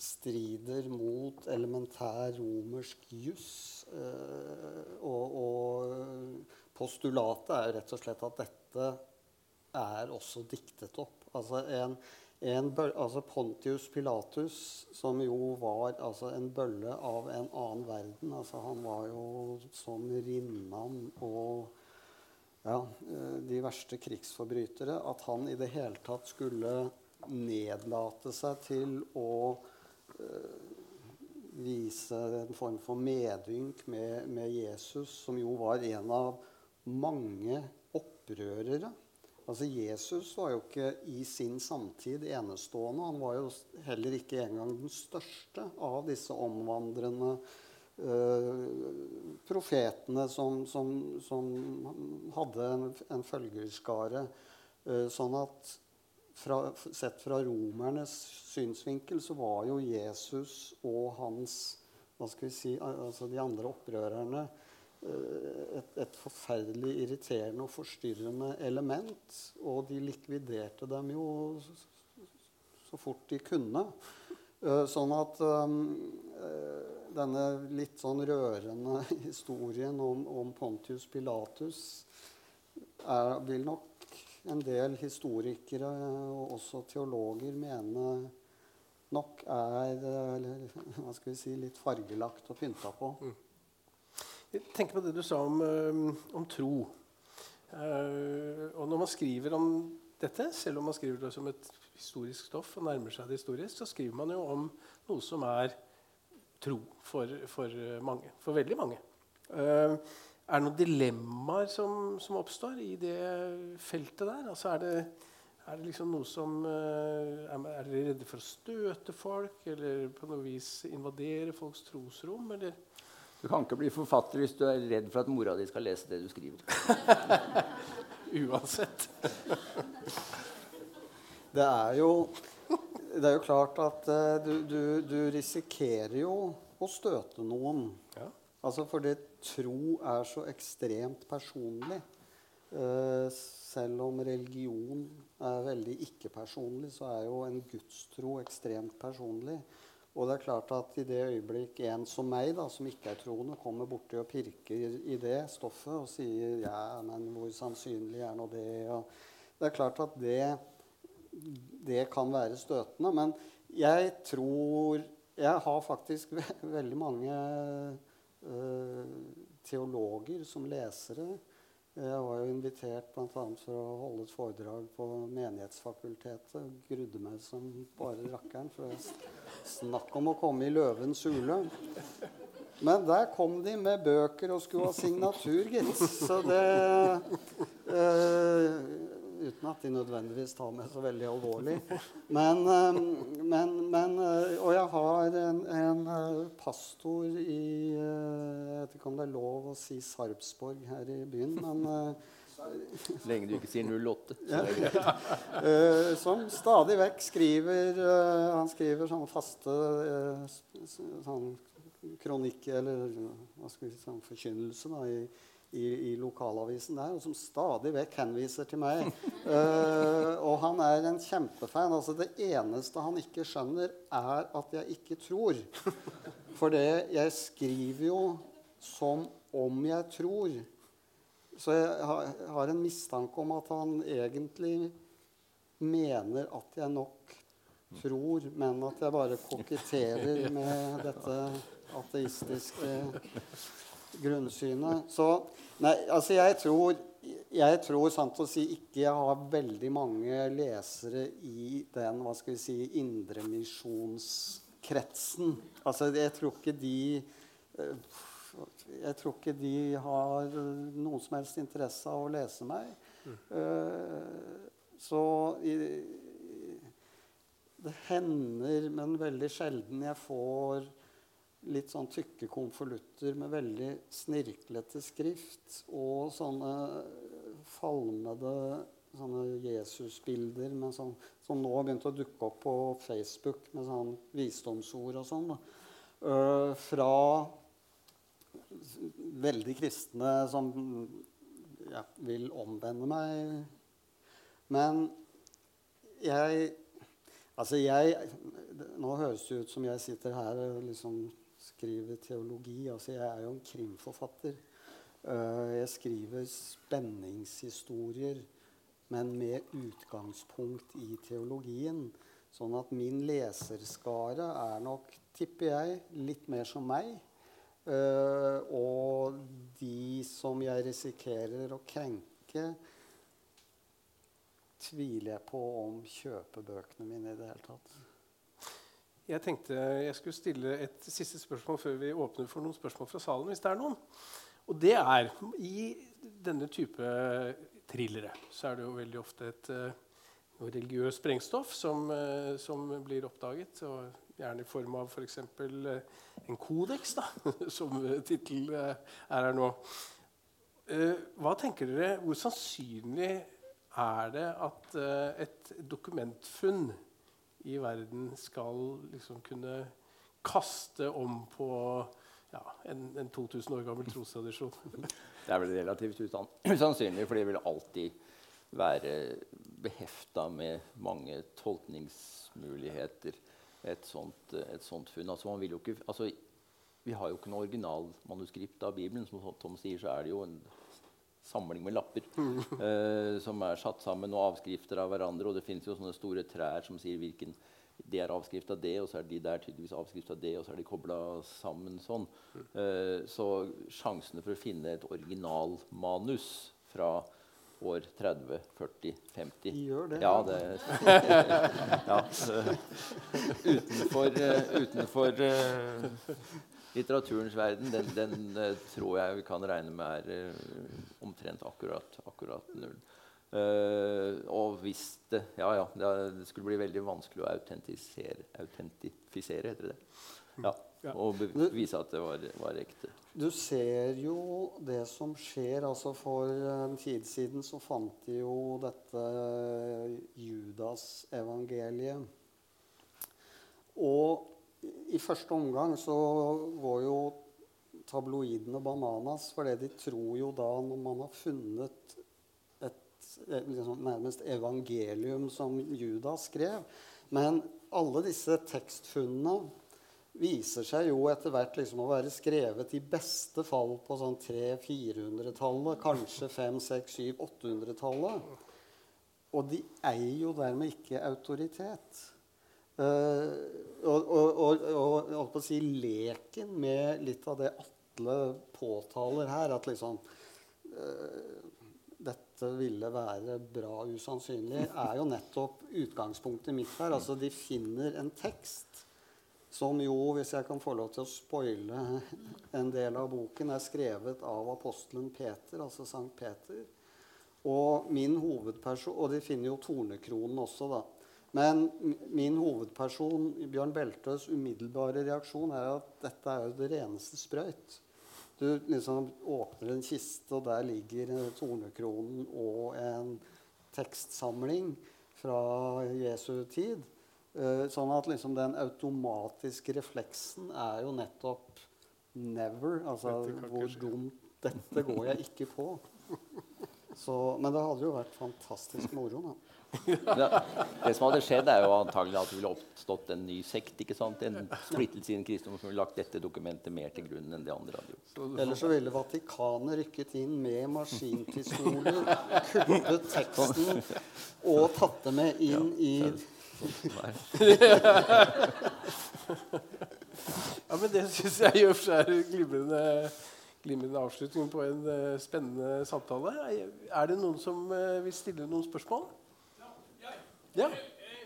strider mot elementær romersk juss. Eh, og, og, postulatet er rett og slett at dette er også diktet opp. Altså, en, en, altså Pontius Pilatus, som jo var altså en bølle av en annen verden altså Han var jo som rinnan og ja, eh, de verste krigsforbrytere. At han i det hele tatt skulle nedlate seg til å Eh, vise en form for medynk med, med, Jesus, som jo var en av mange opprørere. Altså Jesus var jo ikke i sin samtid enestående. Han var jo heller ikke engang den største av disse omvandrende uh, profetene som, som, som, hadde en, en følgerskare. Uh, sånn at fra, sett fra romernes synsvinkel så var jo Jesus og hans hva skal vi si, altså de andre opprørerne et, et, forferdelig irriterende og forstyrrende element. Og de likviderte dem jo så fort de kunne. Eh, sånn at um, denne litt sånn rørende historien om, om Pontius Pilatus er, vil nok en del historikere og også teologer mene nok er hva skal vi si, litt fargelagt og pynta på. Mm. Tenker på det du sa om, om tro. Uh, og når man skriver om dette, selv om man skriver det som et historisk stoff, og nærmer seg det historisk, så skriver man jo om noe som er tro for, for mange. For veldig mange. Er det noen dilemmaer som, som, oppstår i det feltet der? Altså er, det, er det liksom noe som Er dere redde for å støte folk, eller på noe vis invadere folks trosrom? Eller? Du kan ikke bli forfatter hvis du er redd for at mora di skal lese det du skriver. Uansett. det er jo det er jo klart at eh, du, du, du risikerer jo å støte noen. Ja. Altså fordi tro er så ekstremt personlig. Eh, selv om religion er veldig ikke-personlig, så er jo en gudstro ekstremt personlig. Og det er klart at i det øyeblikk en som meg, da, som ikke er troende, kommer borti og pirker i det stoffet og sier ja, men hvor sannsynlig er nå det? Og det er klart at det, det kan være støtende. Men jeg tror Jeg har faktisk ve veldig mange øh, teologer som lesere. Jeg var jo invitert bl.a. for å holde et foredrag på Menighetsfakultetet. Grudde meg som bare rakkeren. For er snakk om å komme i løvens hule. Men der kom de med bøker og skulle ha signatur, gitt. Så det uh, Uten at de nødvendigvis tar meg så veldig alvorlig. Men, uh, men, men uh, Og jeg har en, en pastor i Jeg vet ikke om det er lov å si Sarpsborg her i byen, men Så lenge du ikke sier 08. Ja. Eh, som stadig vekk skriver eh, Han skriver sånne faste eh, sånn kronikk eller hva skal vi si, sånn forkynnelse da, i, i, i lokalavisen der, og som stadig vekk henviser til meg. uh, og han er en kjempefan. Altså, det eneste han ikke skjønner, er at jeg ikke tror. For det, jeg skriver jo som om jeg tror. Så jeg har, en mistanke om at han egentlig mener at jeg nok tror, men at jeg bare koketterer med dette ateistiske grunnsynet. Så nei, altså jeg tror jeg tror sant å si ikke jeg har veldig mange lesere i den hva skal vi si, indremisjonskretsen. Altså, jeg tror ikke de eh, Jeg tror ikke de har noen som helst interesse av å lese meg. Eh, så i, det hender, men veldig sjelden, jeg får litt sånn tykke konvolutter med veldig snirklete skrift og sånne falmede sånne Jesusbilder sånn, som nå har begynt å dukke opp på Facebook med sånn visdomsord og sånn. Øh, fra veldig kristne som ja, vil omvende meg. Men jeg Altså, jeg Nå høres det ut som jeg sitter her og liksom skriver teologi. Altså, jeg er jo en krimforfatter. Øh, jeg skriver spenningshistorier, men med utgangspunkt i teologien. Sånn at min leserskare er nok, tipper jeg, litt mer som meg. Eh, og de som jeg risikerer å krenke, tviler jeg på om kjøper bøkene mine i det hele tatt. Jeg tenkte jeg skulle stille et siste spørsmål før vi åpner for noen spørsmål fra salen. hvis det er noen. Og det er I denne type thrillere så er det jo veldig ofte et eh, noe religiøst sprengstoff som, eh, som blir oppdaget. Og gjerne i form av f.eks. For en kodeks, da, som tittel eh, er her nå. Eh, hva tenker dere, Hvor sannsynlig er det at eh, et dokumentfunn i verden skal liksom kunne kaste om på ja, en, en 2000 år gammel trostradisjon? Det er vel relativt usan usannsynlig, for det vil alltid være behefta med mange tolkningsmuligheter. Et sånt, et sånt funn. Altså, man vil jo ikke, altså, vi har jo ikke noe originalmanuskript av Bibelen. Som Tom sier, så er det jo en samling med lapper eh, som er satt sammen, og avskrifter av hverandre. Og det fins jo sånne store trær som sier hvilken det er avskrift av det, og så er de der tydeligvis avskrift av det, og så er de kobla sammen sånn. Eh, så sjansene for å finne et originalmanus fra år 30, 40, 50 De gjør det. Ja, det ja, Utenfor, eh, utenfor eh, litteraturens verden, den, den eh, tror jeg vi kan regne med er omtrent akkurat, akkurat null. Uh, og hvis det Ja, ja. Det, skulle bli veldig vanskelig å autentisere, autentifisere, heter det? Ja. Og vise at det var, var ekte. Du ser jo det som skjer. altså For en tid siden så fant de jo dette Judas-evangeliet Og i første omgang så går jo tabloidene bananas, for de tror jo da, når man har funnet et liksom, nærmest evangelium som Judas skrev Men alle disse tekstfunnene viser seg jo etter hvert liksom å være skrevet i beste fall på sånn 300-400-tallet, kanskje 500-600-700-800-tallet. Og de eier jo dermed ikke autoritet. Uh, og, og, og, og si, leken med litt av det Atle påtaler her, at liksom uh, dette ville være bra usannsynlig, er jo nettopp utgangspunktet mitt her. Altså, de finner en tekst som jo, hvis jeg kan få lov til å spoile en del av boken, er skrevet av apostelen Peter, altså Sankt Peter. Og min hovedperson, og de finner jo tornekronen også, da. Men min hovedperson, Bjørn Beltøs umiddelbare reaksjon er at dette er jo det reneste sprøyt. Du liksom åpner en kiste, og der ligger tornekronen og en tekstsamling fra Jesu tid. Uh, sånn at liksom den automatiske refleksen er jo nettopp 'never'. Altså hvor dumt Dette går jeg ikke på. Så, men det hadde jo vært fantastisk moro. da det, det, som hadde skjedd, er jo antagelig at det ville oppstått en ny sekt. ikke sant? En splittelse i en kristendom som ville lagt dette dokumentet mer til grunn enn det andre hadde gjort. Eller så ville Vatikanet rykket inn med maskinpistoler, kuttet teksten og tatt det med inn i ja, men Det syns jeg gjør seg glimrende, glimrende avslutning på en uh, spennende samtale. Er det noen som uh, vil stille noen spørsmål? Ja. Jeg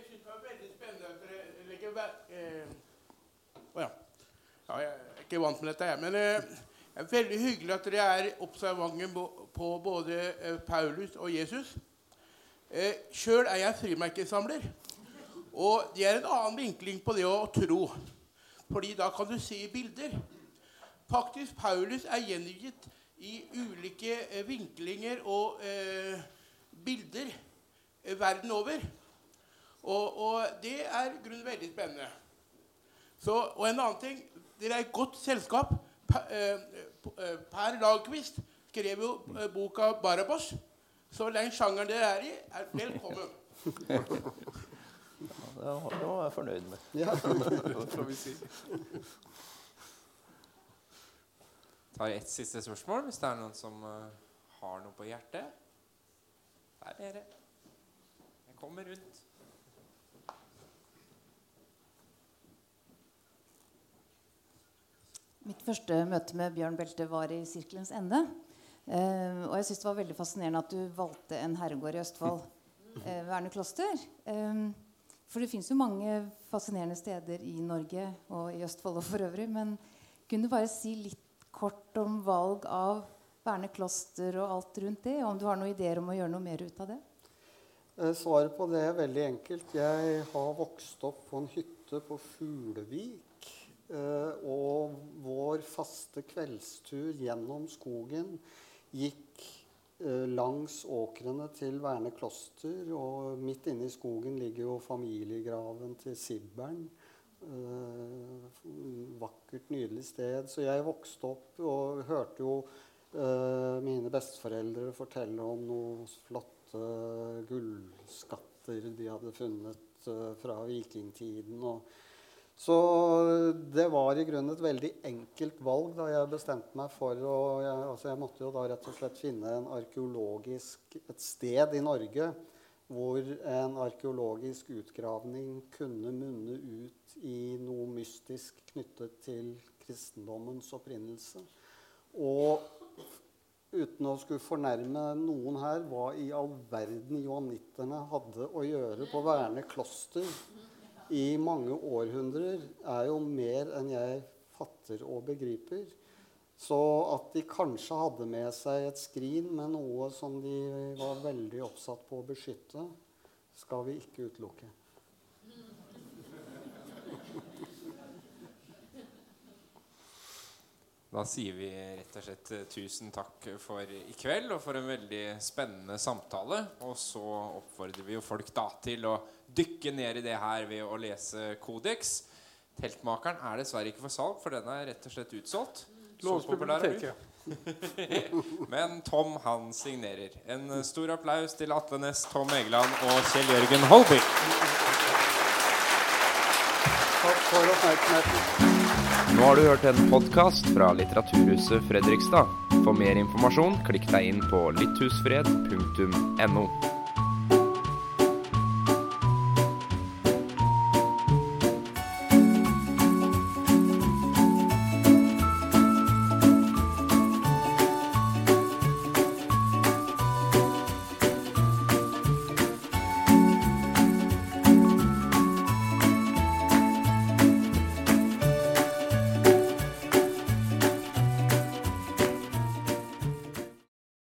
syns det var veldig spennende at dere legger eh, Å ja. ja. Jeg er ikke vant med dette, jeg. Men eh, det er veldig hyggelig at dere er observante på både Paulus og Jesus. Eh, Sjøl er jeg frimerkesamler. Og det er en annen vinkling på det å tro. Fordi da kan du se bilder. Faktisk, Paulus er gjengitt i ulike eh, vinklinger og eh, bilder eh, verden over. Og, og det er grunnen veldig spennende. Så, og en annen ting Dere er et godt selskap. Per, eh, eh, per Lagqvist skrev jo boka 'Barabas'. Så den sjangeren dere er i, er velkommen. det var jeg fornøyd med. Ja, det får vi si. tar ett siste spørsmål hvis det er noen som uh, har noe på hjertet. Der er dere. Jeg kommer rundt. Mitt første møte med Bjørn Belte var i Sirkelens ende. Eh, og jeg syns det var veldig fascinerende at du valgte en herregård i Østfold. Eh, Verne kloster. Eh, for det fins jo mange fascinerende steder i Norge og i Østfold og for øvrig. Men kunne du bare si litt kort om valg av Verne kloster og alt rundt det? Om du har noen ideer om å gjøre noe mer ut av det? Eh, svaret på det er veldig enkelt. Jeg har vokst opp på en hytte på Fuglevik Eh, og vår faste kveldstur gjennom skogen gikk langs åkrene til Verne kloster. Og midt inne i skogen ligger jo familiegraven til Sibbern. Eh, vakkert, nydelig sted. Så jeg vokste opp og hørte jo mine besteforeldre fortelle om noen flotte gullskatter de hadde funnet fra vikingtiden. og så det var i grunnen et veldig enkelt valg da jeg bestemte meg for å jeg, altså jeg måtte jo da rett og slett finne en arkeologisk, et sted i Norge hvor en arkeologisk utgravning kunne munne ut i noe mystisk knyttet til kristendommens opprinnelse. Og uten å skulle fornærme noen her, hva i all verden joanitterne hadde å gjøre på Verne kloster i mange århundrer er jo mer enn jeg fatter og begriper. Så at de kanskje hadde med seg et skrin med noe som de var veldig oppsatt på å beskytte, skal vi ikke utelukke. Da sier vi rett og slett eh, tusen takk for i kveld og for en veldig spennende samtale. Og så oppfordrer vi jo folk da til å dykke ned i det her ved å lese Kodeks. Teltmakeren er dessverre ikke for salg, for den er rett og slett utsolgt. Men Tom, han signerer. En stor applaus til Atle Næss, Tom Egeland og Kjell Jørgen Holby. Takk for oppmerksomheten. Nå har du hørt en podkast fra Litteraturhuset Fredrikstad. For mer informasjon, klikk deg inn på lytthusfred.no.